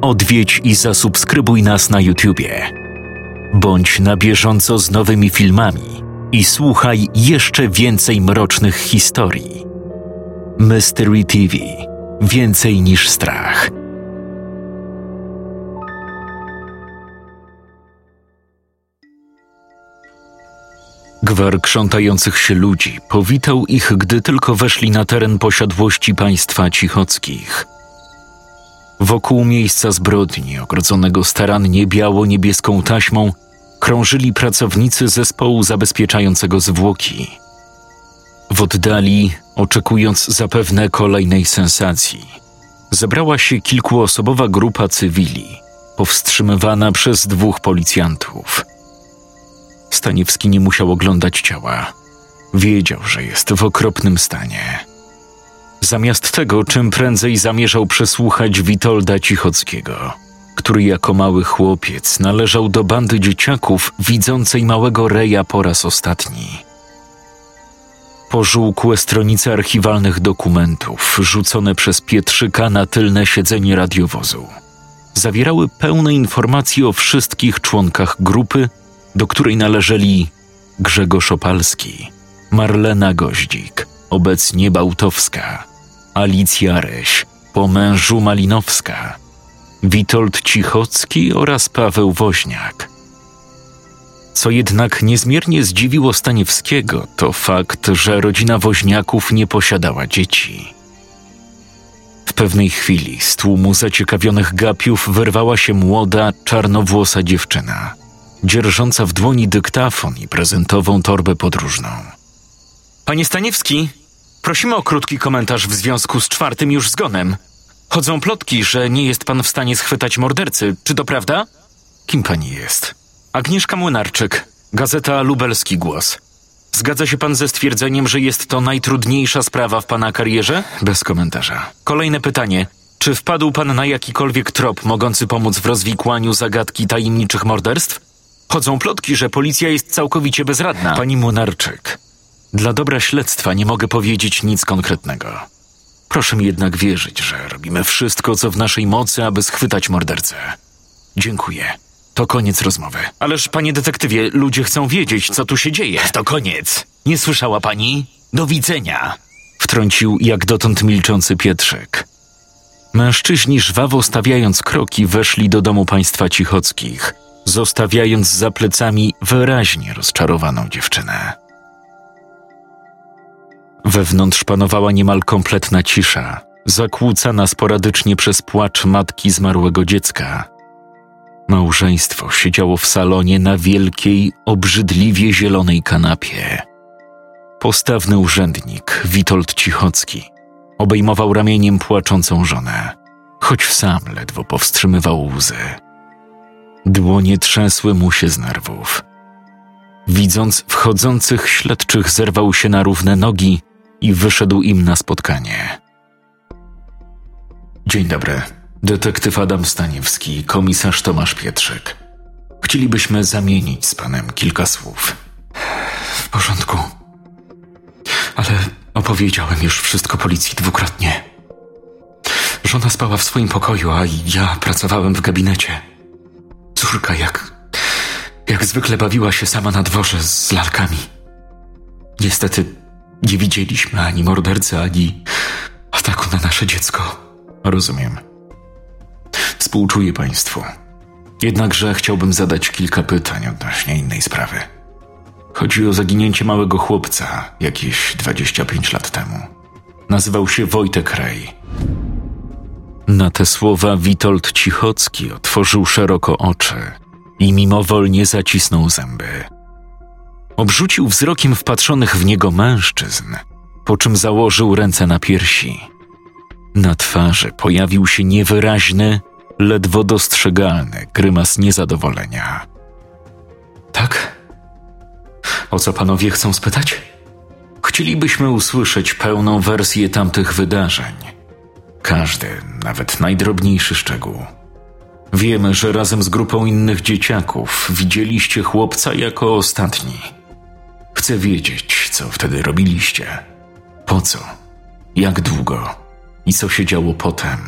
odwiedź i zasubskrybuj nas na YouTubie. Bądź na bieżąco z nowymi filmami i słuchaj jeszcze więcej mrocznych historii. Mystery TV Więcej niż strach. Gwar krzątających się ludzi powitał ich, gdy tylko weszli na teren posiadłości państwa cichockich. Wokół miejsca zbrodni, ogrodzonego starannie biało-niebieską taśmą, krążyli pracownicy zespołu zabezpieczającego zwłoki. W oddali, oczekując zapewne kolejnej sensacji, zebrała się kilkuosobowa grupa cywili, powstrzymywana przez dwóch policjantów – Staniewski nie musiał oglądać ciała. Wiedział, że jest w okropnym stanie. Zamiast tego, czym prędzej zamierzał przesłuchać Witolda Cichockiego, który jako mały chłopiec należał do bandy dzieciaków widzącej małego Reja po raz ostatni. Pożółkłe stronice archiwalnych dokumentów, rzucone przez Pietrzyka na tylne siedzenie radiowozu, zawierały pełne informacje o wszystkich członkach grupy do której należeli Grzegorz Opalski, Marlena Goździk, obecnie Bałtowska, Alicja Reś, po mężu Malinowska, Witold Cichocki oraz Paweł Woźniak. Co jednak niezmiernie zdziwiło Staniewskiego, to fakt, że rodzina Woźniaków nie posiadała dzieci. W pewnej chwili z tłumu zaciekawionych gapiów wyrwała się młoda, czarnowłosa dziewczyna – dzierżąca w dłoni dyktafon i prezentową torbę podróżną. Panie Staniewski, prosimy o krótki komentarz w związku z czwartym już zgonem. Chodzą plotki, że nie jest pan w stanie schwytać mordercy. Czy to prawda? Kim pani jest? Agnieszka Młynarczyk, Gazeta Lubelski Głos. Zgadza się pan ze stwierdzeniem, że jest to najtrudniejsza sprawa w pana karierze? Bez komentarza. Kolejne pytanie. Czy wpadł pan na jakikolwiek trop mogący pomóc w rozwikłaniu zagadki tajemniczych morderstw? Chodzą plotki, że policja jest całkowicie bezradna. Pani Munarczyk, dla dobra śledztwa nie mogę powiedzieć nic konkretnego. Proszę mi jednak wierzyć, że robimy wszystko, co w naszej mocy, aby schwytać mordercę. Dziękuję. To koniec rozmowy. Ależ, panie detektywie, ludzie chcą wiedzieć, co tu się dzieje. To koniec. Nie słyszała pani? Do widzenia. Wtrącił jak dotąd milczący Pietrzyk. Mężczyźni żwawo stawiając kroki weszli do domu państwa cichockich – zostawiając za plecami wyraźnie rozczarowaną dziewczynę. Wewnątrz panowała niemal kompletna cisza, zakłócana sporadycznie przez płacz matki zmarłego dziecka. Małżeństwo siedziało w salonie na wielkiej, obrzydliwie zielonej kanapie. Postawny urzędnik, Witold Cichocki, obejmował ramieniem płaczącą żonę, choć sam ledwo powstrzymywał łzy. Dłonie trzęsły mu się z nerwów. Widząc wchodzących śledczych, zerwał się na równe nogi i wyszedł im na spotkanie. Dzień dobry. Detektyw Adam Staniewski, komisarz Tomasz Pietrzyk. Chcielibyśmy zamienić z panem kilka słów. W porządku. Ale opowiedziałem już wszystko policji dwukrotnie. Żona spała w swoim pokoju, a ja pracowałem w gabinecie. Córka jak... jak zwykle bawiła się sama na dworze z lalkami. Niestety nie widzieliśmy ani mordercy, ani ataku na nasze dziecko. Rozumiem. Współczuję państwu. Jednakże chciałbym zadać kilka pytań odnośnie innej sprawy. Chodzi o zaginięcie małego chłopca jakieś 25 lat temu. Nazywał się Wojtek Rej. Na te słowa Witold Cichocki otworzył szeroko oczy i mimowolnie zacisnął zęby. Obrzucił wzrokiem wpatrzonych w niego mężczyzn, po czym założył ręce na piersi. Na twarzy pojawił się niewyraźny, ledwo dostrzegalny grymas niezadowolenia. Tak? O co panowie chcą spytać? Chcielibyśmy usłyszeć pełną wersję tamtych wydarzeń każdy, nawet najdrobniejszy szczegół. Wiemy, że razem z grupą innych dzieciaków widzieliście chłopca jako ostatni. Chcę wiedzieć, co wtedy robiliście. Po co? Jak długo? I co się działo potem?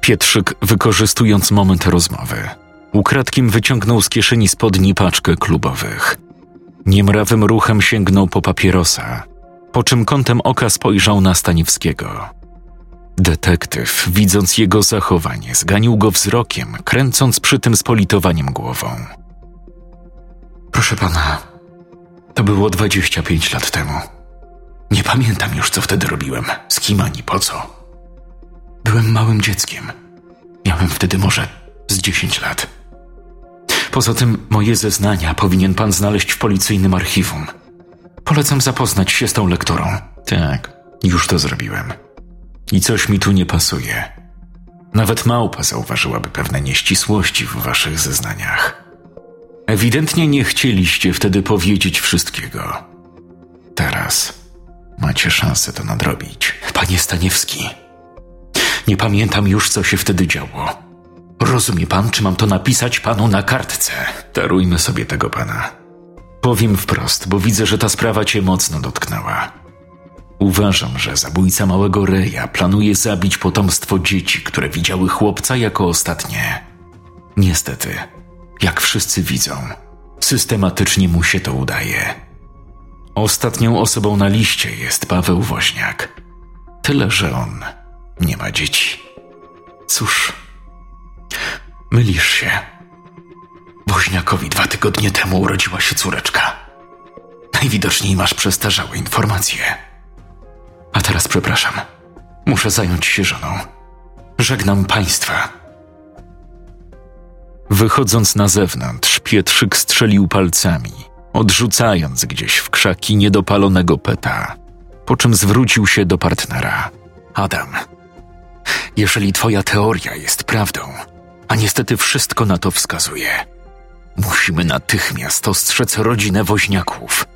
Pietrzyk, wykorzystując moment rozmowy, ukradkiem wyciągnął z kieszeni spodni paczkę klubowych. Niemrawym ruchem sięgnął po papierosa, po czym kątem oka spojrzał na Staniewskiego. Detektyw, widząc jego zachowanie, zganił go wzrokiem, kręcąc przy tym z politowaniem głową. Proszę pana, to było 25 lat temu. Nie pamiętam już, co wtedy robiłem, z kim ani po co. Byłem małym dzieckiem. Miałem wtedy może z 10 lat. Poza tym moje zeznania powinien pan znaleźć w policyjnym archiwum. Polecam zapoznać się z tą lekturą. Tak, już to zrobiłem. I coś mi tu nie pasuje. Nawet małpa zauważyłaby pewne nieścisłości w waszych zeznaniach. Ewidentnie nie chcieliście wtedy powiedzieć wszystkiego. Teraz macie szansę to nadrobić. Panie Staniewski, nie pamiętam już, co się wtedy działo. Rozumie pan, czy mam to napisać panu na kartce? Darujmy sobie tego pana. Powiem wprost, bo widzę, że ta sprawa cię mocno dotknęła. Uważam, że zabójca małego Reja planuje zabić potomstwo dzieci, które widziały chłopca jako ostatnie. Niestety, jak wszyscy widzą, systematycznie mu się to udaje. Ostatnią osobą na liście jest Paweł Woźniak. Tyle, że on nie ma dzieci. Cóż, mylisz się. Woźniakowi dwa tygodnie temu urodziła się córeczka. Najwidoczniej masz przestarzałe informacje. A teraz przepraszam. Muszę zająć się żoną. Żegnam państwa. Wychodząc na zewnątrz, Pietrzyk strzelił palcami, odrzucając gdzieś w krzaki niedopalonego peta, po czym zwrócił się do partnera. Adam, jeżeli twoja teoria jest prawdą, a niestety wszystko na to wskazuje, musimy natychmiast ostrzec rodzinę woźniaków.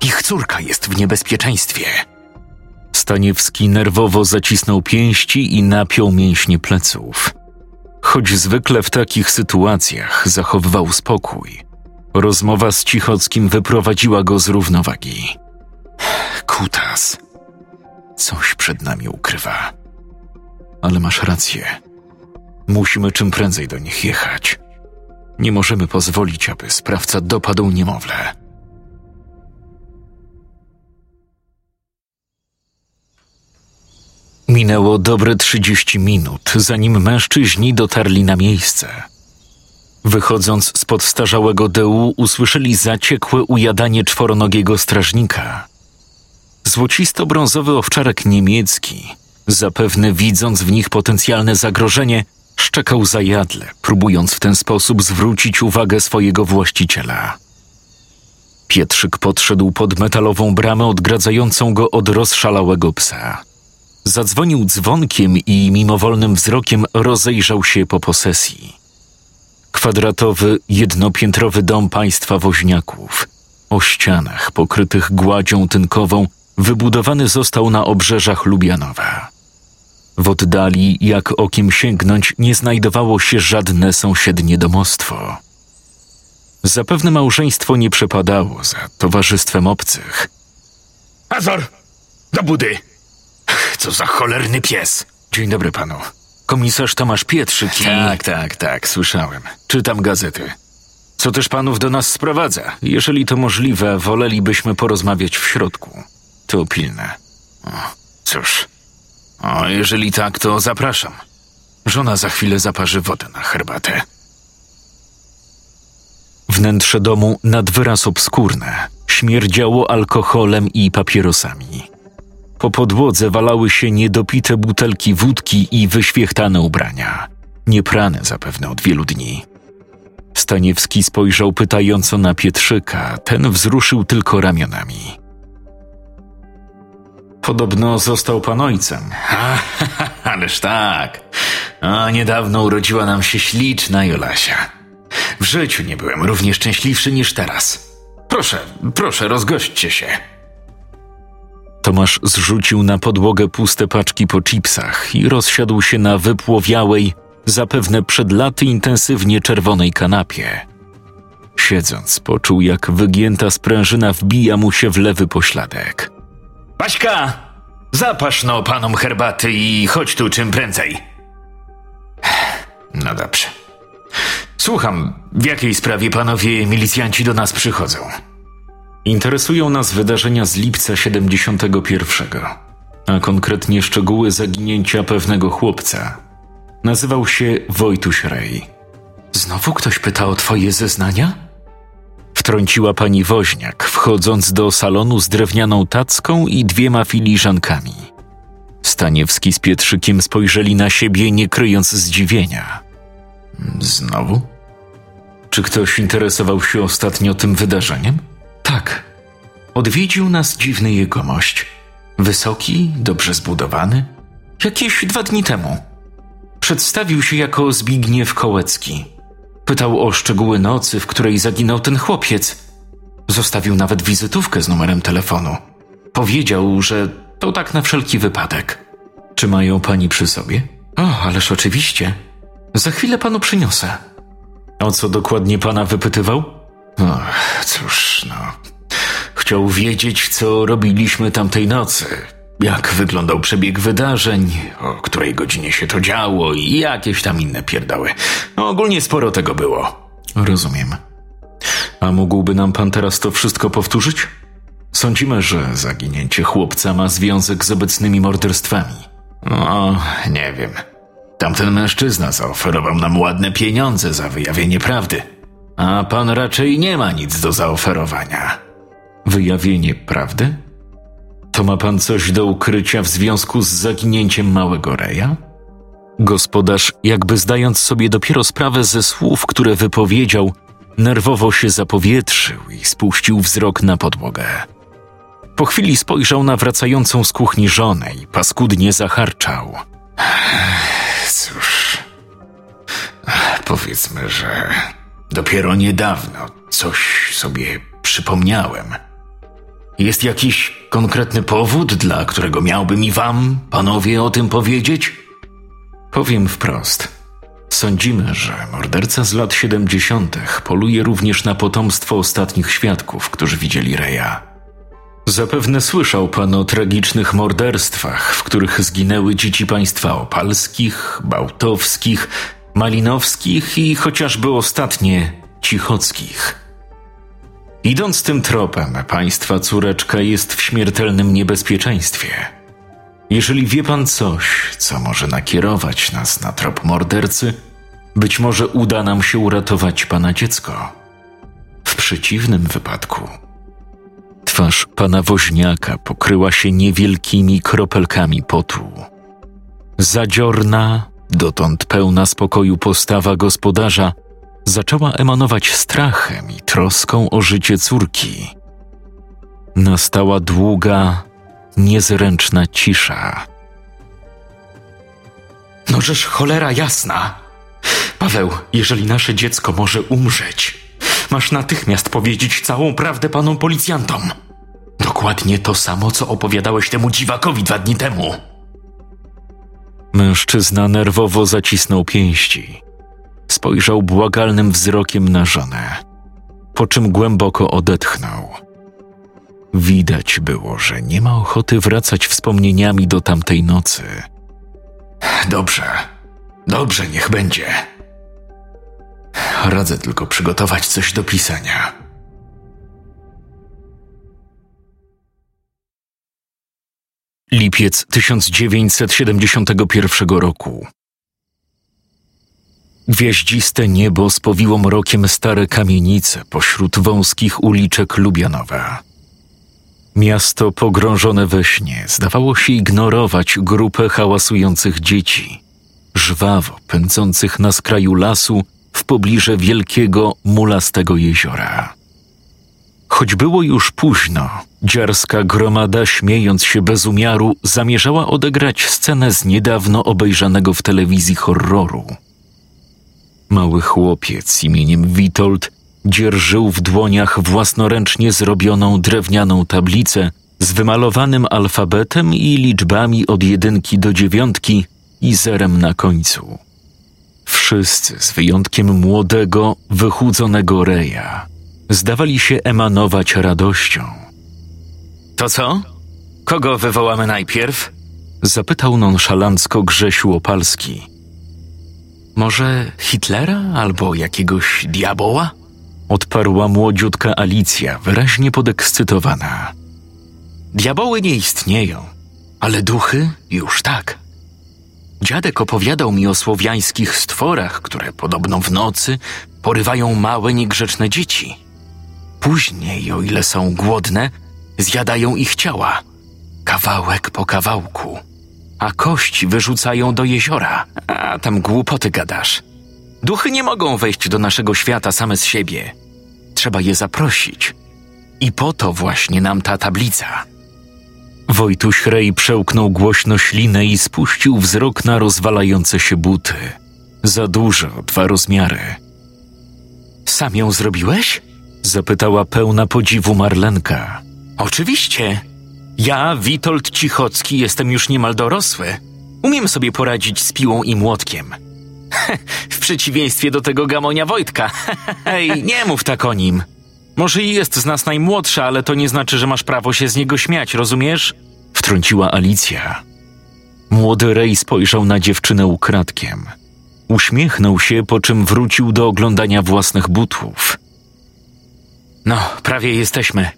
Ich córka jest w niebezpieczeństwie. Staniewski nerwowo zacisnął pięści i napiął mięśnie pleców. Choć zwykle w takich sytuacjach zachowywał spokój, rozmowa z Cichockim wyprowadziła go z równowagi. Kutas, coś przed nami ukrywa. Ale masz rację. Musimy czym prędzej do nich jechać. Nie możemy pozwolić, aby sprawca dopadł niemowlę. Minęło dobre trzydzieści minut, zanim mężczyźni dotarli na miejsce. Wychodząc z podstarzałego dełu, usłyszeli zaciekłe ujadanie czworonogiego strażnika. Złocisto-brązowy owczarek niemiecki, zapewne widząc w nich potencjalne zagrożenie, szczekał zajadle, próbując w ten sposób zwrócić uwagę swojego właściciela. Pietrzyk podszedł pod metalową bramę odgradzającą go od rozszalałego psa. Zadzwonił dzwonkiem i mimowolnym wzrokiem rozejrzał się po posesji. Kwadratowy, jednopiętrowy dom państwa woźniaków. O ścianach pokrytych gładzią tynkową wybudowany został na obrzeżach Lubianowa. W oddali, jak okiem sięgnąć, nie znajdowało się żadne sąsiednie domostwo. Zapewne małżeństwo nie przepadało za towarzystwem obcych. Azor! Do budy! Co za cholerny pies! Dzień dobry panu. Komisarz Tomasz Pietrzyk i... Tak, tak, tak, słyszałem. Czytam gazety. Co też panów do nas sprowadza? Jeżeli to możliwe, wolelibyśmy porozmawiać w środku. To pilne. O, cóż. O, jeżeli tak, to zapraszam. Żona za chwilę zaparzy wodę na herbatę. Wnętrze domu nad wyraz obskurne, śmierdziało alkoholem i papierosami. Po podłodze walały się niedopite butelki wódki i wyświechtane ubrania, nieprane zapewne od wielu dni. Staniewski spojrzał pytająco na Pietrzyka, ten wzruszył tylko ramionami. Podobno został pan ojcem. Ha, ha, ha, ależ tak. A niedawno urodziła nam się śliczna Jolasia. W życiu nie byłem równie szczęśliwszy niż teraz. Proszę, proszę, rozgośćcie się. Tomasz zrzucił na podłogę puste paczki po chipsach i rozsiadł się na wypłowiałej, zapewne przed laty intensywnie czerwonej kanapie. Siedząc, poczuł, jak wygięta sprężyna wbija mu się w lewy pośladek. Baśka, zapasz no panom herbaty i chodź tu czym prędzej. No dobrze. Słucham, w jakiej sprawie panowie milicjanci do nas przychodzą? Interesują nas wydarzenia z lipca 71, a konkretnie szczegóły zaginięcia pewnego chłopca. Nazywał się Wojtuś Rej. Znowu ktoś pyta o twoje zeznania? Wtrąciła pani woźniak, wchodząc do salonu z drewnianą tacką i dwiema filiżankami. Staniewski z Pietrzykiem spojrzeli na siebie, nie kryjąc zdziwienia. Znowu? Czy ktoś interesował się ostatnio tym wydarzeniem? Tak. Odwiedził nas dziwny jegomość. Wysoki, dobrze zbudowany. Jakieś dwa dni temu. Przedstawił się jako Zbigniew Kołecki. Pytał o szczegóły nocy, w której zaginął ten chłopiec. Zostawił nawet wizytówkę z numerem telefonu. Powiedział, że to tak na wszelki wypadek. Czy mają pani przy sobie? O, ależ oczywiście. Za chwilę panu przyniosę. O co dokładnie pana wypytywał? No, cóż, no. Chciał wiedzieć, co robiliśmy tamtej nocy. Jak wyglądał przebieg wydarzeń, o której godzinie się to działo i jakieś tam inne pierdały. No, ogólnie sporo tego było. Rozumiem. A mógłby nam pan teraz to wszystko powtórzyć? Sądzimy, że zaginięcie chłopca ma związek z obecnymi morderstwami. No, nie wiem. Tamten mężczyzna zaoferował nam ładne pieniądze za wyjawienie prawdy, a pan raczej nie ma nic do zaoferowania. Wyjawienie prawdy? To ma pan coś do ukrycia w związku z zaginięciem małego Reja? Gospodarz, jakby zdając sobie dopiero sprawę ze słów, które wypowiedział, nerwowo się zapowietrzył i spuścił wzrok na podłogę. Po chwili spojrzał na wracającą z kuchni żonę i paskudnie zacharczał. Cóż, powiedzmy, że dopiero niedawno coś sobie przypomniałem. Jest jakiś konkretny powód, dla którego miałbym i wam, panowie, o tym powiedzieć? Powiem wprost. Sądzimy, że morderca z lat 70. poluje również na potomstwo ostatnich świadków, którzy widzieli Reja. Zapewne słyszał pan o tragicznych morderstwach, w których zginęły dzieci państwa opalskich, bałtowskich, malinowskich i chociażby ostatnie cichockich. Idąc tym tropem, państwa córeczka jest w śmiertelnym niebezpieczeństwie. Jeżeli wie pan coś, co może nakierować nas na trop mordercy, być może uda nam się uratować pana dziecko. W przeciwnym wypadku Twarz pana woźniaka pokryła się niewielkimi kropelkami potu. Zadziorna, dotąd pełna spokoju postawa gospodarza zaczęła emanować strachem i troską o życie córki. Nastała długa, niezręczna cisza. No żeż cholera jasna! Paweł, jeżeli nasze dziecko może umrzeć, masz natychmiast powiedzieć całą prawdę panom policjantom. Dokładnie to samo, co opowiadałeś temu dziwakowi dwa dni temu. Mężczyzna nerwowo zacisnął pięści. Spojrzał błagalnym wzrokiem na żonę, po czym głęboko odetchnął. Widać było, że nie ma ochoty wracać wspomnieniami do tamtej nocy. Dobrze, dobrze, niech będzie. Radzę tylko przygotować coś do pisania. Lipiec 1971 roku. Gwiaździste niebo spowiło mrokiem stare kamienice pośród wąskich uliczek Lubianowa. Miasto pogrążone we śnie zdawało się ignorować grupę hałasujących dzieci, żwawo pędzących na skraju lasu w pobliże wielkiego, mulastego jeziora. Choć było już późno, dziarska gromada, śmiejąc się bez umiaru, zamierzała odegrać scenę z niedawno obejrzanego w telewizji horroru. Mały chłopiec imieniem Witold dzierżył w dłoniach własnoręcznie zrobioną drewnianą tablicę z wymalowanym alfabetem i liczbami od jedynki do dziewiątki i zerem na końcu. Wszyscy, z wyjątkiem młodego, wychudzonego Reja, zdawali się emanować radością. To co? Kogo wywołamy najpierw? Zapytał nonszalancko Grzesiu Opalski. Może Hitlera albo jakiegoś diaboła? Odparła młodziutka Alicja, wyraźnie podekscytowana. Diaboły nie istnieją, ale duchy już tak. Dziadek opowiadał mi o słowiańskich stworach, które podobno w nocy porywają małe, niegrzeczne dzieci. Później, o ile są głodne, zjadają ich ciała, kawałek po kawałku, a kości wyrzucają do jeziora. A tam głupoty gadasz. Duchy nie mogą wejść do naszego świata same z siebie. Trzeba je zaprosić. I po to właśnie nam ta tablica. Wojtuś Rej przełknął głośno ślinę i spuścił wzrok na rozwalające się buty. Za dużo, dwa rozmiary. Sam ją zrobiłeś? Zapytała pełna podziwu Marlenka. Oczywiście. Ja, Witold Cichocki, jestem już niemal dorosły. Umiem sobie poradzić z piłą i młotkiem. w przeciwieństwie do tego gamonia Wojtka. Hej, nie mów tak o nim. Może i jest z nas najmłodsza, ale to nie znaczy, że masz prawo się z niego śmiać, rozumiesz? Wtrąciła Alicja. Młody Rej spojrzał na dziewczynę ukradkiem. Uśmiechnął się, po czym wrócił do oglądania własnych butów. No, prawie jesteśmy.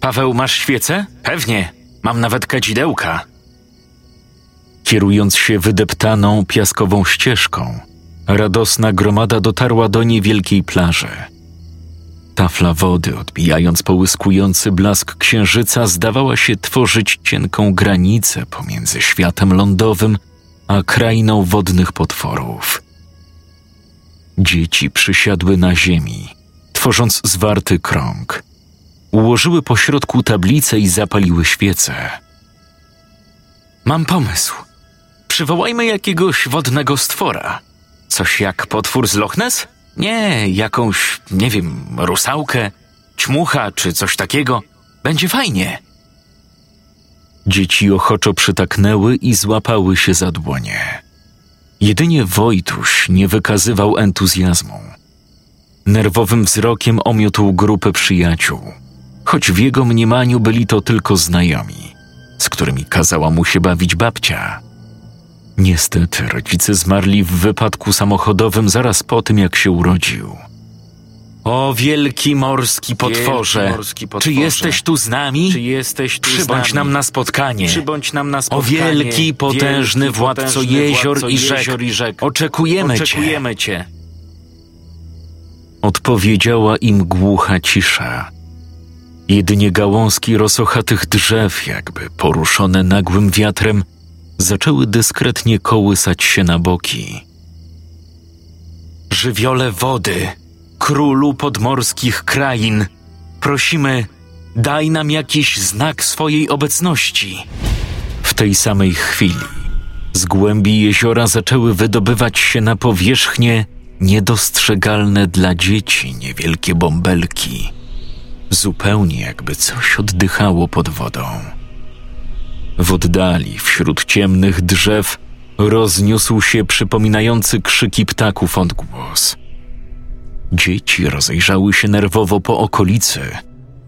Paweł, masz świecę? Pewnie. Mam nawet kadzidełka. Kierując się wydeptaną, piaskową ścieżką, radosna gromada dotarła do niewielkiej plaży. Tafla wody, odbijając połyskujący blask księżyca, zdawała się tworzyć cienką granicę pomiędzy światem lądowym a krainą wodnych potworów. Dzieci przysiadły na ziemi, tworząc zwarty krąg. Ułożyły pośrodku tablicę i zapaliły świece. Mam pomysł. Przywołajmy jakiegoś wodnego stwora. Coś jak potwór z Loch Ness? Nie, jakąś, nie wiem, rusałkę, ćmucha czy coś takiego. Będzie fajnie. Dzieci ochoczo przytaknęły i złapały się za dłonie. Jedynie Wojtuś nie wykazywał entuzjazmu. Nerwowym wzrokiem omiótł grupę przyjaciół, choć w jego mniemaniu byli to tylko znajomi, z którymi kazała mu się bawić babcia. Niestety rodzice zmarli w wypadku samochodowym zaraz po tym, jak się urodził. O wielki morski potworze, Wielki morski potworze. czy jesteś tu z nami? Czy jesteś tu Przybądź nami? nam na spotkanie. Przybądź nam na O spotkanie. wielki, potężny Wielki, władco potężny jezior, władco i, rzek. jezior i rzek. Oczekujemy, Oczekujemy cię. cię. Odpowiedziała im głucha cisza. Jedynie gałązki rosochatych drzew, jakby poruszone nagłym wiatrem, zaczęły dyskretnie kołysać się na boki. Żywiole wody, królu podmorskich krain, prosimy, daj nam jakiś znak swojej obecności. W tej samej chwili z głębi jeziora zaczęły wydobywać się na powierzchnię niedostrzegalne dla dzieci niewielkie bąbelki, zupełnie jakby coś oddychało pod wodą. W oddali, wśród ciemnych drzew, rozniósł się przypominający krzyki ptaków odgłos. Dzieci rozejrzały się nerwowo po okolicy,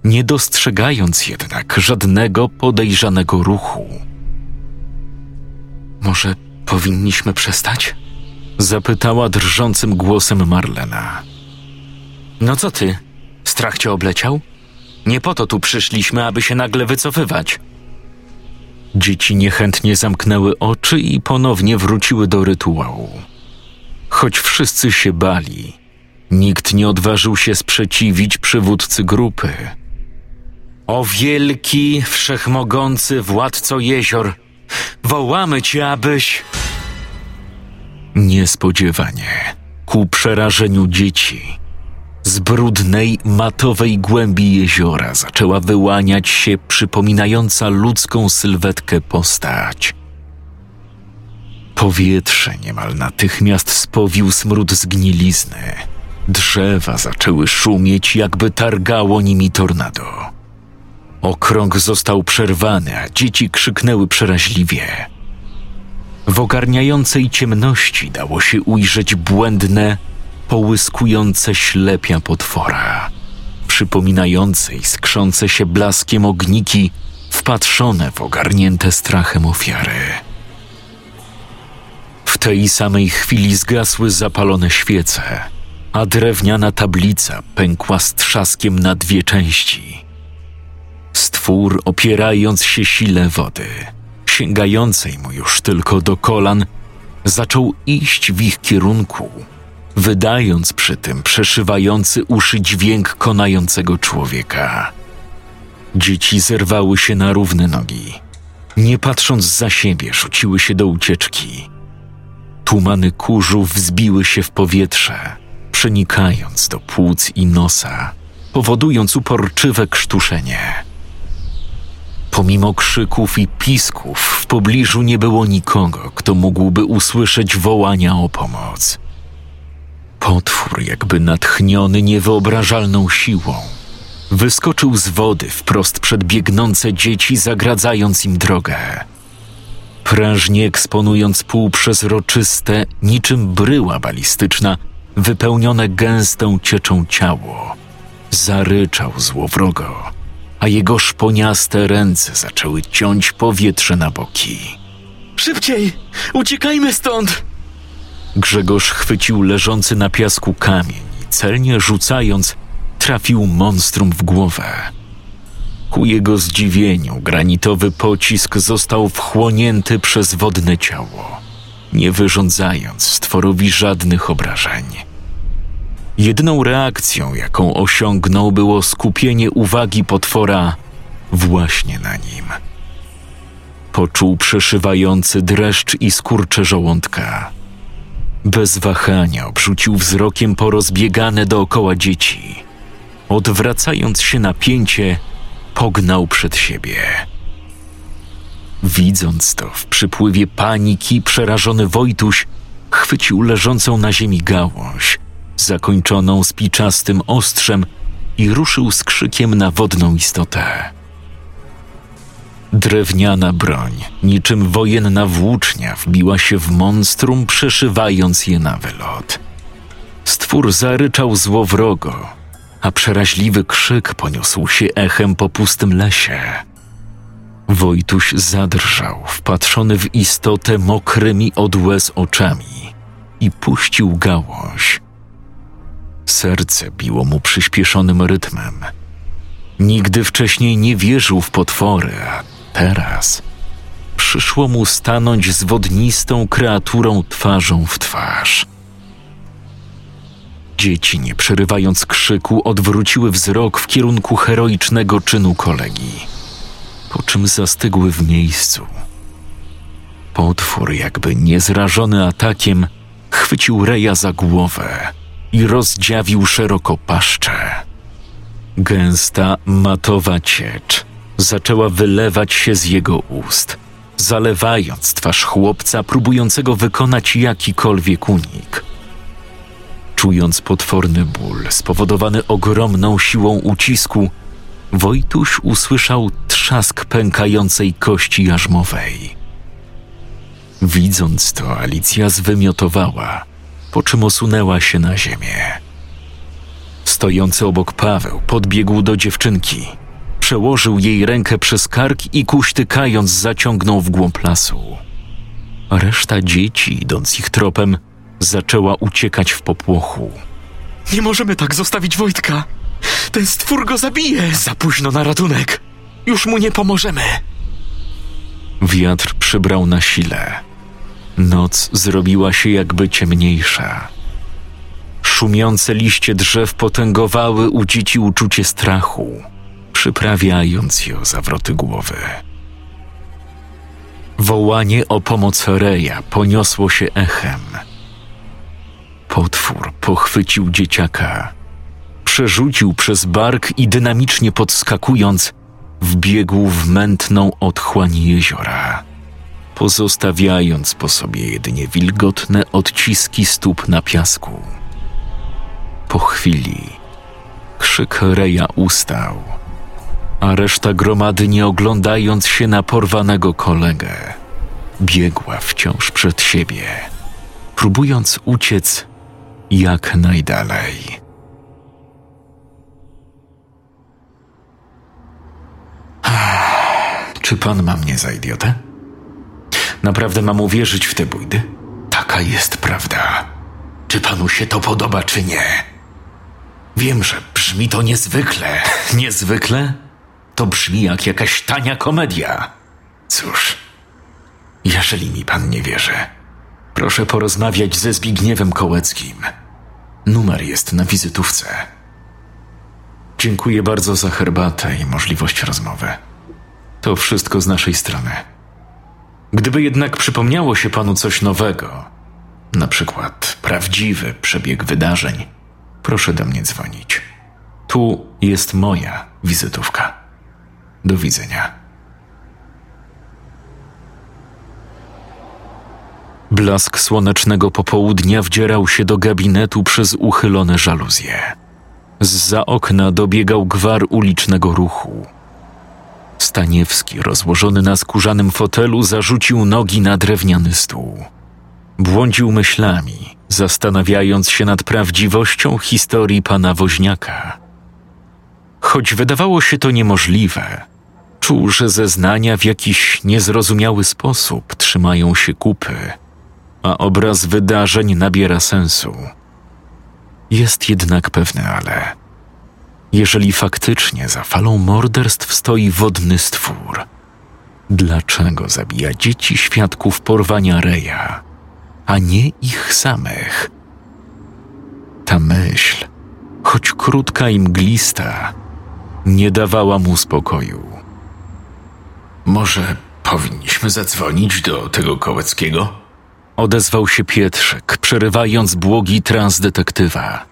nie dostrzegając jednak żadnego podejrzanego ruchu. Może powinniśmy przestać? Zapytała drżącym głosem Marlena. No co ty? Strach cię obleciał? Nie po to tu przyszliśmy, aby się nagle wycofywać. Dzieci niechętnie zamknęły oczy i ponownie wróciły do rytuału. Choć wszyscy się bali, nikt nie odważył się sprzeciwić przywódcy grupy. O wielki, wszechmogący władco jezior, wołamy cię, abyś. Niespodziewanie, ku przerażeniu dzieci, z brudnej, matowej głębi jeziora zaczęła wyłaniać się przypominająca ludzką sylwetkę postać. Powietrze niemal natychmiast spowił smród zgnilizny. Drzewa zaczęły szumieć, jakby targało nimi tornado. Okrąg został przerwany, a dzieci krzyknęły przeraźliwie. W ogarniającej ciemności dało się ujrzeć błędne, połyskujące ślepia potwora, przypominające i skrzące się blaskiem ogniki wpatrzone w ogarnięte strachem ofiary. W tej samej chwili zgasły zapalone świece, a drewniana tablica pękła z trzaskiem na dwie części. Stwór, opierając się sile wody, sięgającej mu już tylko do kolan, zaczął iść w ich kierunku, wydając przy tym przeszywający uszy dźwięk konającego człowieka. Dzieci zerwały się na równe nogi. Nie patrząc za siebie, rzuciły się do ucieczki. Tumany kurzu wzbiły się w powietrze, przenikając do płuc i nosa, powodując uporczywe krztuszenie. Pomimo krzyków i pisków, w pobliżu nie było nikogo, kto mógłby usłyszeć wołania o pomoc. Potwór, jakby natchniony niewyobrażalną siłą, wyskoczył z wody wprost przed biegnące dzieci, zagradzając im drogę. Prężnie eksponując półprzezroczyste, niczym bryła balistyczna, wypełnione gęstą cieczą ciało, zaryczał złowrogo a jego szponiaste ręce zaczęły ciąć powietrze na boki. Szybciej! Uciekajmy stąd! Grzegorz chwycił leżący na piasku kamień i celnie rzucając, trafił monstrum w głowę. Ku jego zdziwieniu granitowy pocisk został wchłonięty przez wodne ciało, nie wyrządzając stworowi żadnych obrażeń. Jedyną reakcją, jaką osiągnął, było skupienie uwagi potwora właśnie na nim. Poczuł przeszywający dreszcz i skurcze żołądka. Bez wahania obrzucił wzrokiem porozbiegane dookoła dzieci. Odwracając się na pięcie, pognał przed siebie. Widząc to, w przypływie paniki przerażony Wojtuś chwycił leżącą na ziemi gałąź – zakończoną spiczastym ostrzem i ruszył z krzykiem na wodną istotę. Drewniana broń, niczym wojenna włócznia, wbiła się w monstrum, przeszywając je na wylot. Stwór zaryczał złowrogo, a przeraźliwy krzyk poniósł się echem po pustym lesie. Wojtuś zadrżał, wpatrzony w istotę mokrymi od łez oczami i puścił gałąź. Serce biło mu przyspieszonym rytmem. Nigdy wcześniej nie wierzył w potwory, a teraz przyszło mu stanąć z wodnistą kreaturą twarzą w twarz. Dzieci, nie przerywając krzyku, odwróciły wzrok w kierunku heroicznego czynu kolegi, po czym zastygły w miejscu. Potwór, jakby niezrażony atakiem, chwycił Reja za głowę i rozdziawił szeroko paszczę. Gęsta, matowa ciecz zaczęła wylewać się z jego ust, zalewając twarz chłopca próbującego wykonać jakikolwiek unik. Czując potworny ból spowodowany ogromną siłą ucisku, Wojtuś usłyszał trzask pękającej kości jarzmowej. Widząc to, Alicja zwymiotowała – po czym osunęła się na ziemię. Stojący obok Paweł podbiegł do dziewczynki, przełożył jej rękę przez kark i kuśtykając zaciągnął w głąb lasu. Reszta dzieci, idąc ich tropem, zaczęła uciekać w popłochu. Nie możemy tak zostawić Wojtka! Ten stwór go zabije! Za późno na ratunek! Już mu nie pomożemy! Wiatr przybrał na sile Noc zrobiła się jakby ciemniejsza. Szumiące liście drzew potęgowały u dzieci uczucie strachu, przyprawiając je o zawroty głowy. Wołanie o pomoc Reja poniosło się echem. Potwór pochwycił dzieciaka, przerzucił przez bark i dynamicznie podskakując, wbiegł w mętną otchłań jeziora pozostawiając po sobie jedynie wilgotne odciski stóp na piasku. Po chwili krzyk Reja ustał, a reszta gromady, nie oglądając się na porwanego kolegę, biegła wciąż przed siebie, próbując uciec jak najdalej. Czy pan ma mnie za idiotę? Naprawdę mam uwierzyć w te bójdy? Taka jest prawda. Czy panu się to podoba, czy nie? Wiem, że brzmi to niezwykle. Niezwykle? To brzmi jak jakaś tania komedia. Cóż, jeżeli mi pan nie wierzy, Proszę porozmawiać ze Zbigniewem Kołeckim. Numer jest na wizytówce. Dziękuję bardzo za herbatę i możliwość rozmowy. To wszystko z naszej strony. Gdyby jednak przypomniało się panu coś nowego, na przykład prawdziwy przebieg wydarzeń, proszę do mnie dzwonić. Tu jest moja wizytówka. Do widzenia. Blask słonecznego popołudnia wdzierał się do gabinetu przez uchylone żaluzje. Zza okna dobiegał gwar ulicznego ruchu. Staniewski, rozłożony na skórzanym fotelu, zarzucił nogi na drewniany stół. Błądził myślami, zastanawiając się nad prawdziwością historii pana woźniaka. Choć wydawało się to niemożliwe, czuł, że zeznania w jakiś niezrozumiały sposób trzymają się kupy, a obraz wydarzeń nabiera sensu. Jest jednak pewne ale. Jeżeli faktycznie za falą morderstw stoi wodny stwór, dlaczego zabija dzieci świadków porwania Reja, a nie ich samych? Ta myśl, choć krótka i mglista, nie dawała mu spokoju. może powinniśmy zadzwonić do tego Kołeckiego? Odezwał się Pietrzyk, przerywając błogi trans detektywa.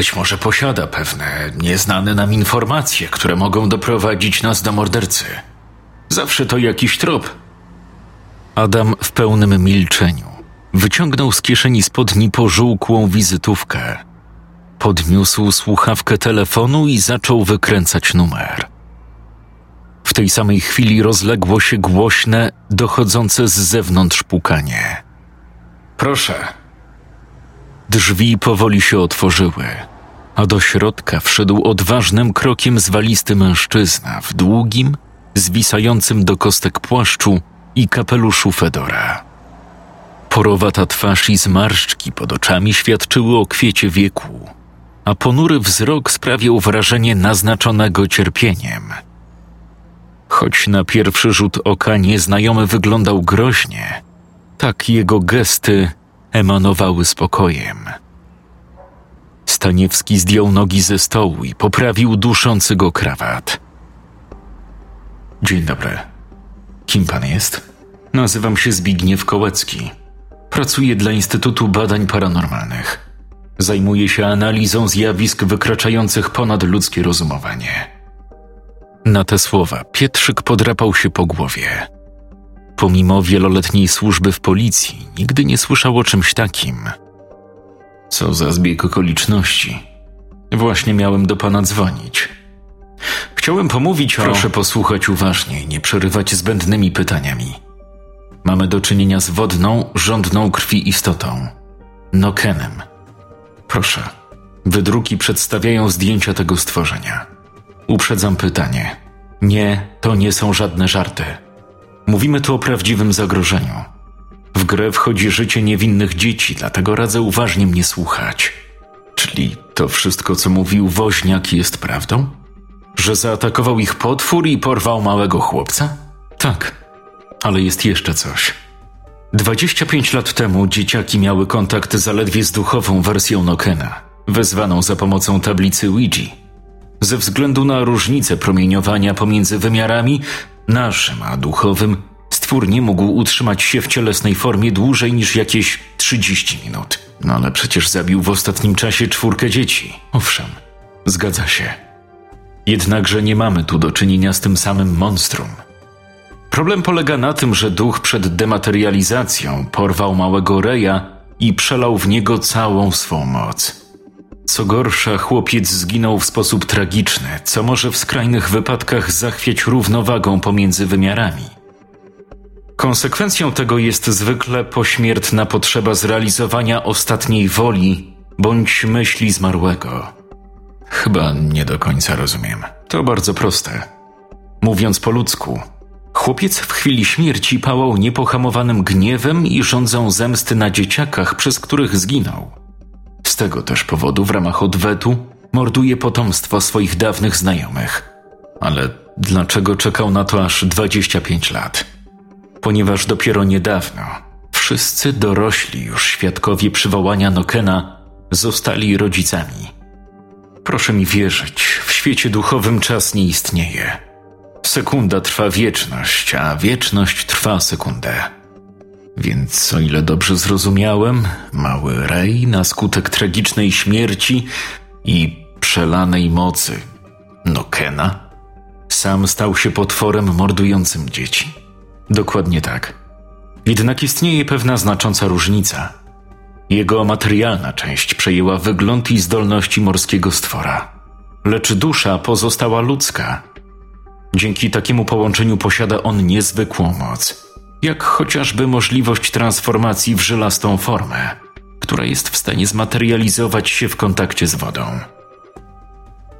Być może posiada pewne nieznane nam informacje, które mogą doprowadzić nas do mordercy. Zawsze to jakiś trop. Adam w pełnym milczeniu wyciągnął z kieszeni spodni pożółkłą wizytówkę. Podniósł słuchawkę telefonu i zaczął wykręcać numer. W tej samej chwili rozległo się głośne, dochodzące z zewnątrz pukanie. Proszę, Drzwi powoli się otworzyły, a do środka wszedł odważnym krokiem zwalisty mężczyzna w długim, zwisającym do kostek płaszczu i kapeluszu Fedora. Porowata twarz i zmarszczki pod oczami świadczyły o kwiecie wieku, a ponury wzrok sprawiał wrażenie naznaczonego cierpieniem. Choć na pierwszy rzut oka nieznajomy wyglądał groźnie, tak jego gesty emanowały spokojem. Staniewski zdjął nogi ze stołu i poprawił duszący go krawat. Dzień dobry. Kim pan jest? Nazywam się Zbigniew Kołecki. Pracuję dla Instytutu Badań Paranormalnych. Zajmuję się analizą zjawisk wykraczających ponad ludzkie rozumowanie. Na te słowa Pietrzyk podrapał się po głowie. Pomimo wieloletniej służby w policji, nigdy nie słyszał o czymś takim. Co za zbieg okoliczności. Właśnie miałem do pana dzwonić. Chciałem pomówić o... Proszę posłuchać uważnie i nie przerywać zbędnymi pytaniami. Mamy do czynienia z wodną, żądną krwi istotą. Nokenem. Proszę. Wydruki przedstawiają zdjęcia tego stworzenia. Uprzedzam pytanie. Nie, to nie są żadne żarty. Mówimy tu o prawdziwym zagrożeniu. W grę wchodzi życie niewinnych dzieci, dlatego radzę uważnie mnie słuchać. Czyli to wszystko, co mówił woźniak, jest prawdą? Że zaatakował ich potwór i porwał małego chłopca? Tak, ale jest jeszcze coś. 25 lat temu dzieciaki miały kontakt zaledwie z duchową wersją Nokena, wezwaną za pomocą tablicy Ouija. Ze względu na różnicę promieniowania pomiędzy wymiarami, naszym a duchowym, stwór nie mógł utrzymać się w cielesnej formie dłużej niż jakieś 30 minut. No ale przecież zabił w ostatnim czasie czwórkę dzieci. Owszem, zgadza się. Jednakże nie mamy tu do czynienia z tym samym monstrum. Problem polega na tym, że duch przed dematerializacją porwał małego Reja i przelał w niego całą swą moc. Co gorsza, chłopiec zginął w sposób tragiczny, co może w skrajnych wypadkach zachwiać równowagą pomiędzy wymiarami. Konsekwencją tego jest zwykle pośmiertna potrzeba zrealizowania ostatniej woli bądź myśli zmarłego. Chyba nie do końca rozumiem. To bardzo proste. Mówiąc po ludzku, Chłopiec w chwili śmierci pałał niepohamowanym gniewem i rządzą zemsty na dzieciakach, przez których zginął. Z tego też powodu w ramach odwetu morduje potomstwo swoich dawnych znajomych. Ale dlaczego czekał na to aż 25 lat? Ponieważ dopiero niedawno wszyscy dorośli już świadkowie przywołania Nokena zostali rodzicami. Proszę mi wierzyć, w świecie duchowym czas nie istnieje. Sekunda trwa wieczność, a wieczność trwa sekundę. Więc, o ile dobrze zrozumiałem, mały Rej na skutek tragicznej śmierci i przelanej mocy Nokena sam stał się potworem mordującym dzieci. Dokładnie tak. Jednak istnieje pewna znacząca różnica. Jego materialna część przejęła wygląd i zdolności morskiego stwora, lecz dusza pozostała ludzka. Dzięki takiemu połączeniu posiada on niezwykłą moc, jak chociażby możliwość transformacji w żylastą formę, która jest w stanie zmaterializować się w kontakcie z wodą.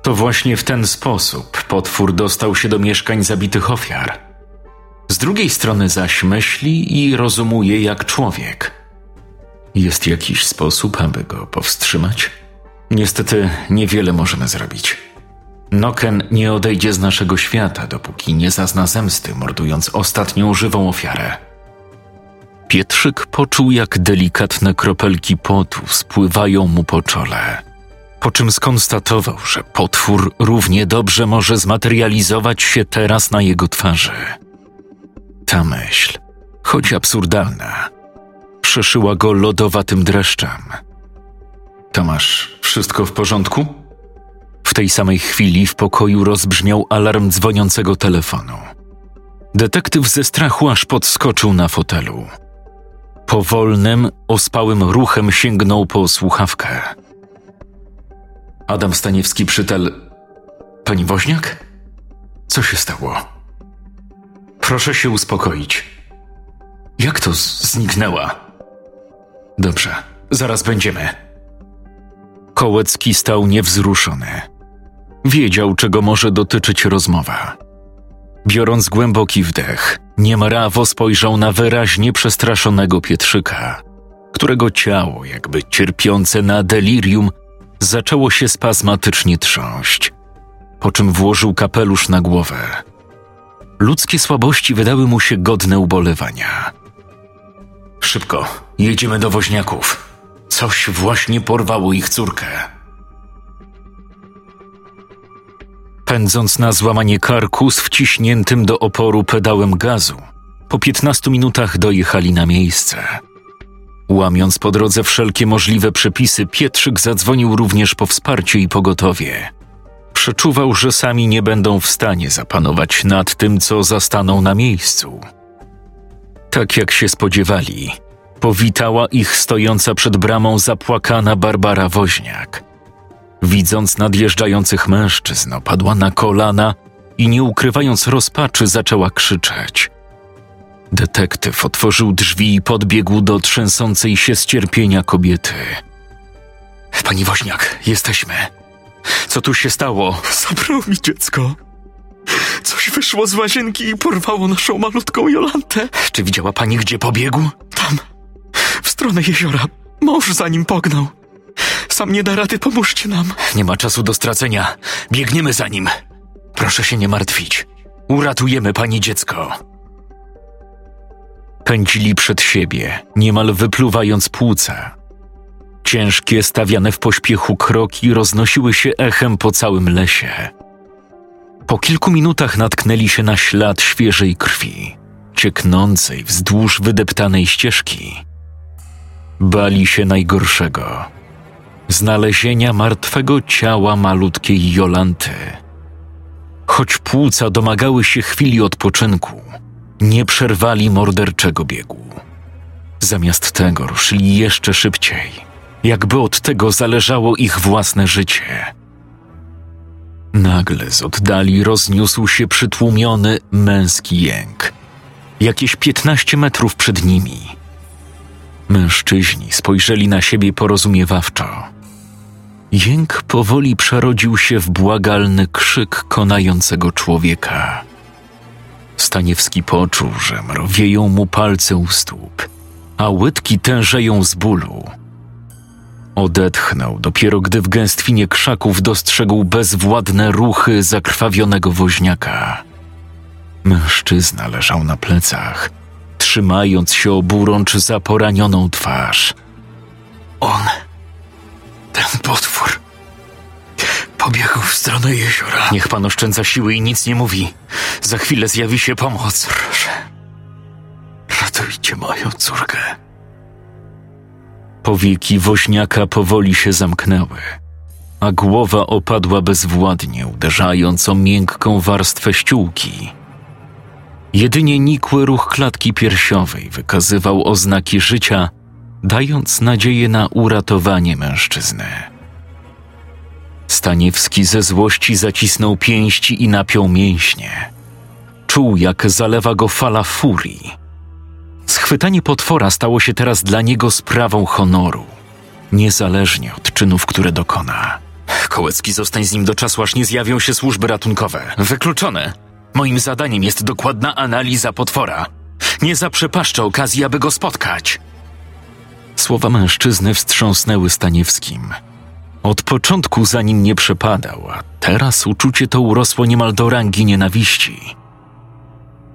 To właśnie w ten sposób potwór dostał się do mieszkań zabitych ofiar. Z drugiej strony zaś myśli i rozumuje jak człowiek. Jest jakiś sposób, aby go powstrzymać? Niestety niewiele możemy zrobić. Noken nie odejdzie z naszego świata, dopóki nie zazna zemsty, mordując ostatnią żywą ofiarę. Pietrzyk poczuł, jak delikatne kropelki potu spływają mu po czole po czym skonstatował, że potwór równie dobrze może zmaterializować się teraz na jego twarzy. Ta myśl, choć absurdalna, przeszyła go lodowatym dreszczem. Tomasz, wszystko w porządku? W tej samej chwili w pokoju rozbrzmiał alarm dzwoniącego telefonu. Detektyw ze strachu aż podskoczył na fotelu. Powolnym, ospałym ruchem sięgnął po słuchawkę. Adam Staniewski przytel. Pani Woźniak? Co się stało? Proszę się uspokoić. Jak to zniknęła? Dobrze, zaraz będziemy. Kołecki stał niewzruszony. Wiedział, czego może dotyczyć rozmowa. Biorąc głęboki wdech, niemrawo spojrzał na wyraźnie przestraszonego Pietrzyka, którego ciało, jakby cierpiące na delirium, zaczęło się spazmatycznie trząść, po czym włożył kapelusz na głowę. Ludzkie słabości wydały mu się godne ubolewania. Szybko, jedziemy do woźniaków. Coś właśnie porwało ich córkę. Pędząc na złamanie karku z wciśniętym do oporu pedałem gazu, po piętnastu minutach dojechali na miejsce. Łamiąc po drodze wszelkie możliwe przepisy, Pietrzyk zadzwonił również po wsparcie i pogotowie. Przeczuwał, że sami nie będą w stanie zapanować nad tym, co zastaną na miejscu. Tak jak się spodziewali, powitała ich stojąca przed bramą zapłakana Barbara Woźniak. Widząc nadjeżdżających mężczyzn, opadła na kolana i nie ukrywając rozpaczy, zaczęła krzyczeć – Detektyw otworzył drzwi i podbiegł do trzęsącej się z cierpienia kobiety. Pani Woźniak, jesteśmy. Co tu się stało? Zabrał mi dziecko. Coś wyszło z łazienki i porwało naszą malutką Jolantę. Czy widziała pani, gdzie pobiegł? Tam, w stronę jeziora. Mąż za nim pognał. Sam nie da rady, pomóżcie nam. Nie ma czasu do stracenia. Biegniemy za nim. Proszę się nie martwić. Uratujemy pani dziecko. Pędzili przed siebie, niemal wypluwając płuca. Ciężkie, stawiane w pośpiechu kroki roznosiły się echem po całym lesie. Po kilku minutach natknęli się na ślad świeżej krwi, cieknącej wzdłuż wydeptanej ścieżki. Bali się najgorszego znalezienia martwego ciała malutkiej Jolanty. Choć płuca domagały się chwili odpoczynku, nie przerwali morderczego biegu. Zamiast tego ruszyli jeszcze szybciej, jakby od tego zależało ich własne życie. Nagle z oddali rozniósł się przytłumiony męski jęk, jakieś piętnaście metrów przed nimi. Mężczyźni spojrzeli na siebie porozumiewawczo. Jęk powoli przerodził się w błagalny krzyk konającego człowieka. Staniewski poczuł, że mrowieją mu palce u stóp, a łydki tężeją z bólu. Odetchnął dopiero gdy w gęstwinie krzaków dostrzegł bezwładne ruchy zakrwawionego woźniaka. Mężczyzna leżał na plecach, trzymając się oburącz za poranioną twarz. On, ten potwór, pobiegł w stronę jeziora. Niech pan oszczędza siły i nic nie mówi. Za chwilę zjawi się pomoc. Proszę, ratujcie moją córkę. Powieki woźniaka powoli się zamknęły, a głowa opadła bezwładnie, uderzając o miękką warstwę ściółki. Jedynie nikły ruch klatki piersiowej wykazywał oznaki życia, dając nadzieję na uratowanie mężczyzny. Staniewski ze złości zacisnął pięści i napiął mięśnie. Czuł, jak zalewa go fala furii. Schwytanie potwora stało się teraz dla niego sprawą honoru, niezależnie od czynów, które dokona. Kołecki, zostań z nim do czasu, aż nie zjawią się służby ratunkowe. Wykluczone. Moim zadaniem jest dokładna analiza potwora. Nie zaprzepaszczę okazji, aby go spotkać. Słowa mężczyzny wstrząsnęły Staniewskim. Od początku za nim nie przepadał, a teraz uczucie to urosło niemal do rangi nienawiści.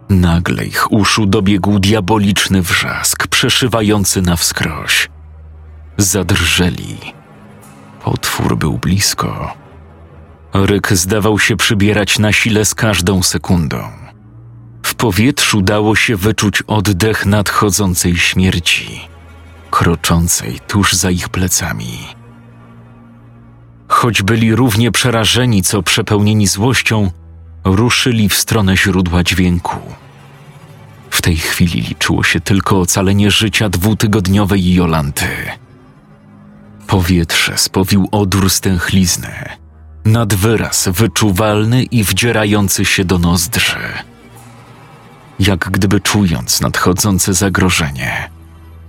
Nagle ich uszu dobiegł diaboliczny wrzask, przeszywający na wskroś. Zadrżeli. Potwór był blisko. Ryk zdawał się przybierać na sile z każdą sekundą. W powietrzu dało się wyczuć oddech nadchodzącej śmierci, kroczącej tuż za ich plecami. Choć byli równie przerażeni, co przepełnieni złością, ruszyli w stronę źródła dźwięku. W tej chwili liczyło się tylko ocalenie życia dwutygodniowej Jolanty. Powietrze spowił odór stęchlizny, nad wyraz wyczuwalny i wdzierający się do nozdrzy. Jak gdyby czując nadchodzące zagrożenie,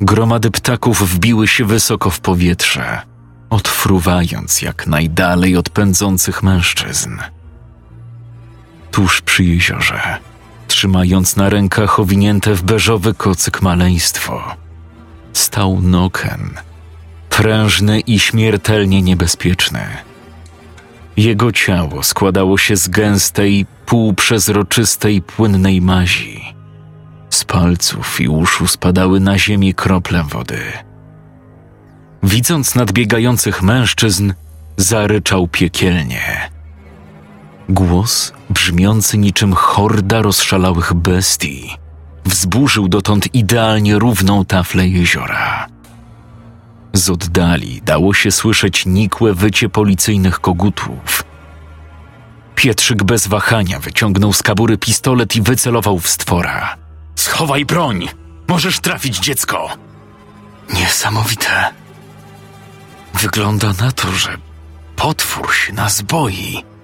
gromady ptaków wbiły się wysoko w powietrze, odfruwając jak najdalej od pędzących mężczyzn. Tuż przy jeziorze, trzymając na rękach owinięte w beżowy kocyk maleństwo, stał Noken, prężny i śmiertelnie niebezpieczny. Jego ciało składało się z gęstej, półprzezroczystej, płynnej mazi. Z palców i uszu spadały na ziemię krople wody. Widząc nadbiegających mężczyzn, zaryczał piekielnie. Głos, brzmiący niczym horda rozszalałych bestii, wzburzył dotąd idealnie równą taflę jeziora. Z oddali dało się słyszeć nikłe wycie policyjnych kogutów. Pietrzyk bez wahania wyciągnął z kabury pistolet i wycelował w stwora. Schowaj broń! Możesz trafić dziecko! Niesamowite. Wygląda na to, że potwór się nas boi.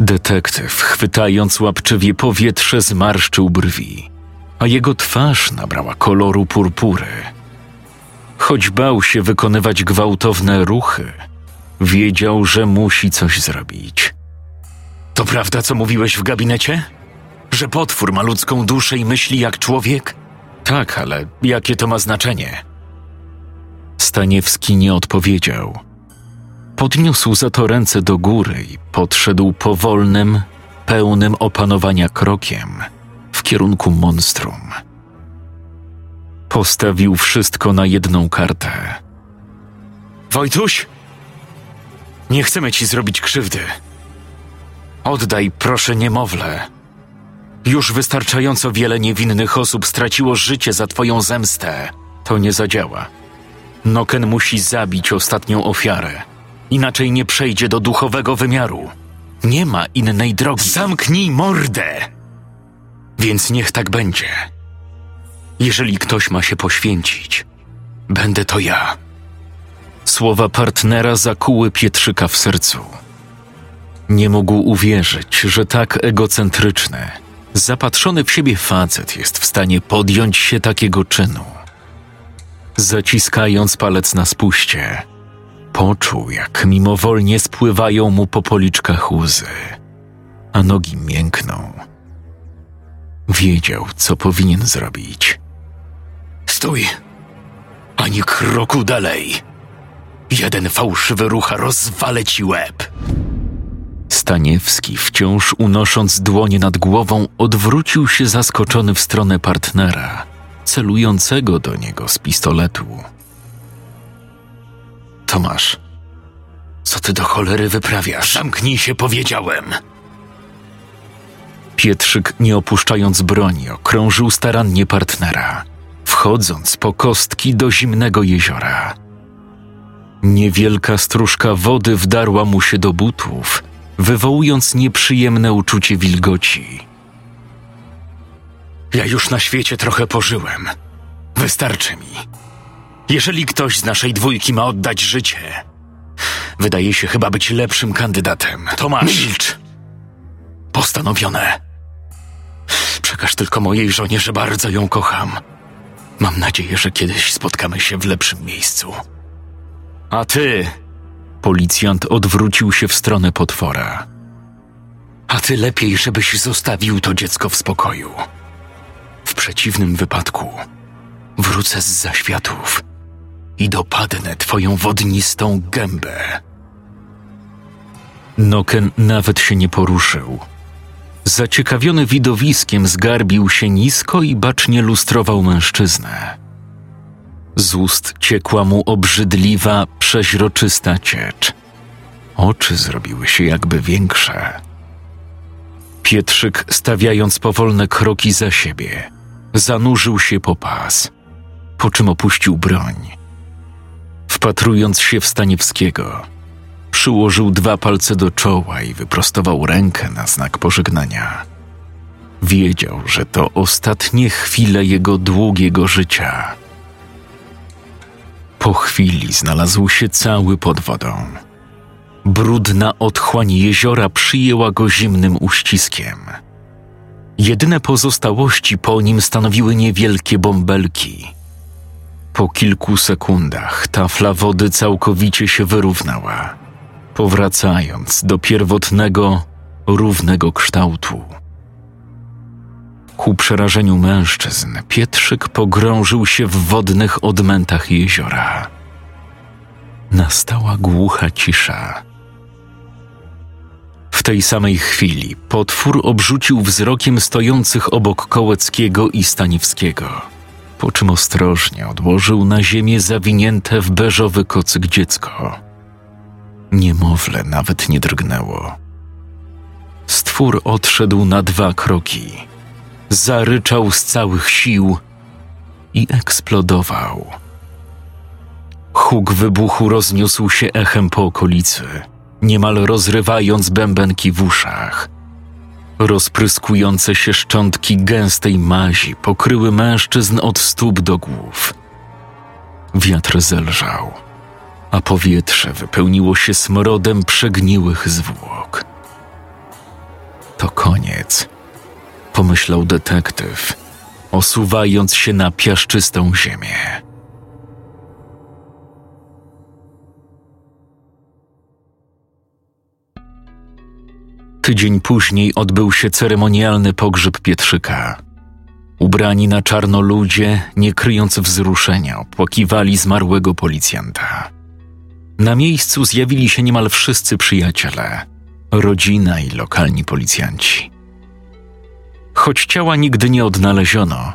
Detektyw, chwytając łapczywie powietrze, zmarszczył brwi, a jego twarz nabrała koloru purpury. Choć bał się wykonywać gwałtowne ruchy, wiedział, że musi coś zrobić. To prawda, co mówiłeś w gabinecie? Że potwór ma ludzką duszę i myśli jak człowiek? Tak, ale jakie to ma znaczenie? Staniewski nie odpowiedział. Podniósł za to ręce do góry i podszedł powolnym, pełnym opanowania krokiem w kierunku monstrum. Postawił wszystko na jedną kartę. Wojtuś, nie chcemy ci zrobić krzywdy. Oddaj proszę niemowlę. Już wystarczająco wiele niewinnych osób straciło życie za twoją zemstę. To nie zadziała. Noken musi zabić ostatnią ofiarę. Inaczej nie przejdzie do duchowego wymiaru. Nie ma innej drogi. Zamknij mordę! Więc niech tak będzie. Jeżeli ktoś ma się poświęcić, będę to ja. Słowa partnera zakuły Pietrzyka w sercu. Nie mógł uwierzyć, że tak egocentryczny, zapatrzony w siebie facet jest w stanie podjąć się takiego czynu. Zaciskając palec na spuście, poczuł, jak mimowolnie spływają mu po policzkach łzy, a nogi miękną. Wiedział, co powinien zrobić. Stój! Ani kroku dalej! Jeden fałszywy ruch, rozwalę ci łeb! Staniewski, wciąż unosząc dłonie nad głową, odwrócił się zaskoczony w stronę partnera, celującego do niego z pistoletu. Tomasz, co ty do cholery wyprawiasz? Zamknij się, powiedziałem! Pietrzyk, nie opuszczając broni, okrążył starannie partnera, wchodząc po kostki do zimnego jeziora. Niewielka stróżka wody wdarła mu się do butów, wywołując nieprzyjemne uczucie wilgoci. Ja już na świecie trochę pożyłem. Wystarczy mi. Jeżeli ktoś z naszej dwójki ma oddać życie, wydaje się chyba być lepszym kandydatem. Tomasz! Milcz! Postanowione. Przekaż tylko mojej żonie, że bardzo ją kocham. Mam nadzieję, że kiedyś spotkamy się w lepszym miejscu. A ty, Policjant odwrócił się w stronę potwora. a ty lepiej, żebyś zostawił to dziecko w spokoju. W przeciwnym wypadku wrócę z zaświatów i dopadnę twoją wodnistą gębę. Noken nawet się nie poruszył. Zaciekawiony widowiskiem zgarbił się nisko i bacznie lustrował mężczyznę. Z ust ciekła mu obrzydliwa, przeźroczysta ciecz. Oczy zrobiły się jakby większe. Pietrzyk, stawiając powolne kroki za siebie, zanurzył się po pas, po czym opuścił broń. Wpatrując się w Staniewskiego, przyłożył dwa palce do czoła i wyprostował rękę na znak pożegnania. Wiedział, że to ostatnie chwile jego długiego życia. Po chwili znalazł się cały pod wodą. Brudna otchłań jeziora przyjęła go zimnym uściskiem. Jedyne pozostałości po nim stanowiły niewielkie bąbelki. Po kilku sekundach tafla wody całkowicie się wyrównała, powracając do pierwotnego, równego kształtu. Ku przerażeniu mężczyzn, Pietrzyk pogrążył się w wodnych odmętach jeziora. Nastała głucha cisza. W tej samej chwili potwór obrzucił wzrokiem stojących obok Kołeckiego i Staniewskiego, po czym ostrożnie odłożył na ziemię zawinięte w beżowy kocyk dziecko. Niemowlę nawet nie drgnęło. Stwór odszedł na dwa kroki, zaryczał z całych sił i eksplodował. Huk wybuchu rozniósł się echem po okolicy, niemal rozrywając bębenki w uszach. Rozpryskujące się szczątki gęstej mazi pokryły mężczyzn od stóp do głów. Wiatr zelżał, a powietrze wypełniło się smrodem przegniłych zwłok. To koniec, pomyślał detektyw, osuwając się na piaszczystą ziemię. Tydzień później odbył się ceremonialny pogrzeb Pietrzyka. Ubrani na czarno ludzie, nie kryjąc wzruszenia, opłakiwali zmarłego policjanta. Na miejscu zjawili się niemal wszyscy przyjaciele, rodzina i lokalni policjanci. Choć ciała nigdy nie odnaleziono,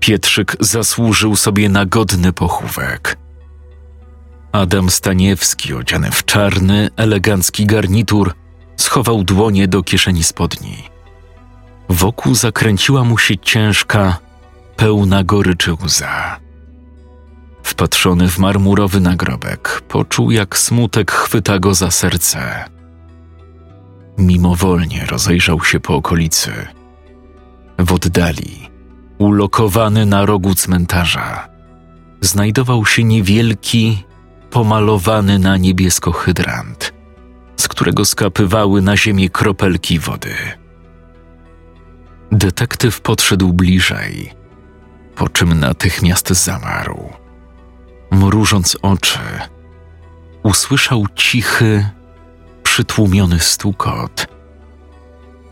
Pietrzyk zasłużył sobie na godny pochówek. Adam Staniewski, odziany w czarny, elegancki garnitur, schował dłonie do kieszeni spodni. Wokół zakręciła mu się ciężka, pełna goryczy łza. Wpatrzony w marmurowy nagrobek, poczuł jak smutek chwyta go za serce. Mimowolnie rozejrzał się po okolicy. W oddali, ulokowany na rogu cmentarza, znajdował się niewielki, pomalowany na niebiesko hydrant, z którego skapywały na ziemię kropelki wody. Detektyw podszedł bliżej, po czym natychmiast zamarł. Mrużąc oczy, usłyszał cichy, przytłumiony stukot,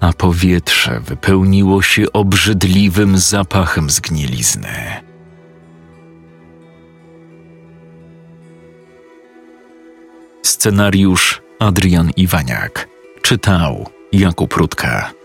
a powietrze wypełniło się obrzydliwym zapachem zgnilizny. Scenariusz Adrian Iwaniak czytał Jakub Rutka.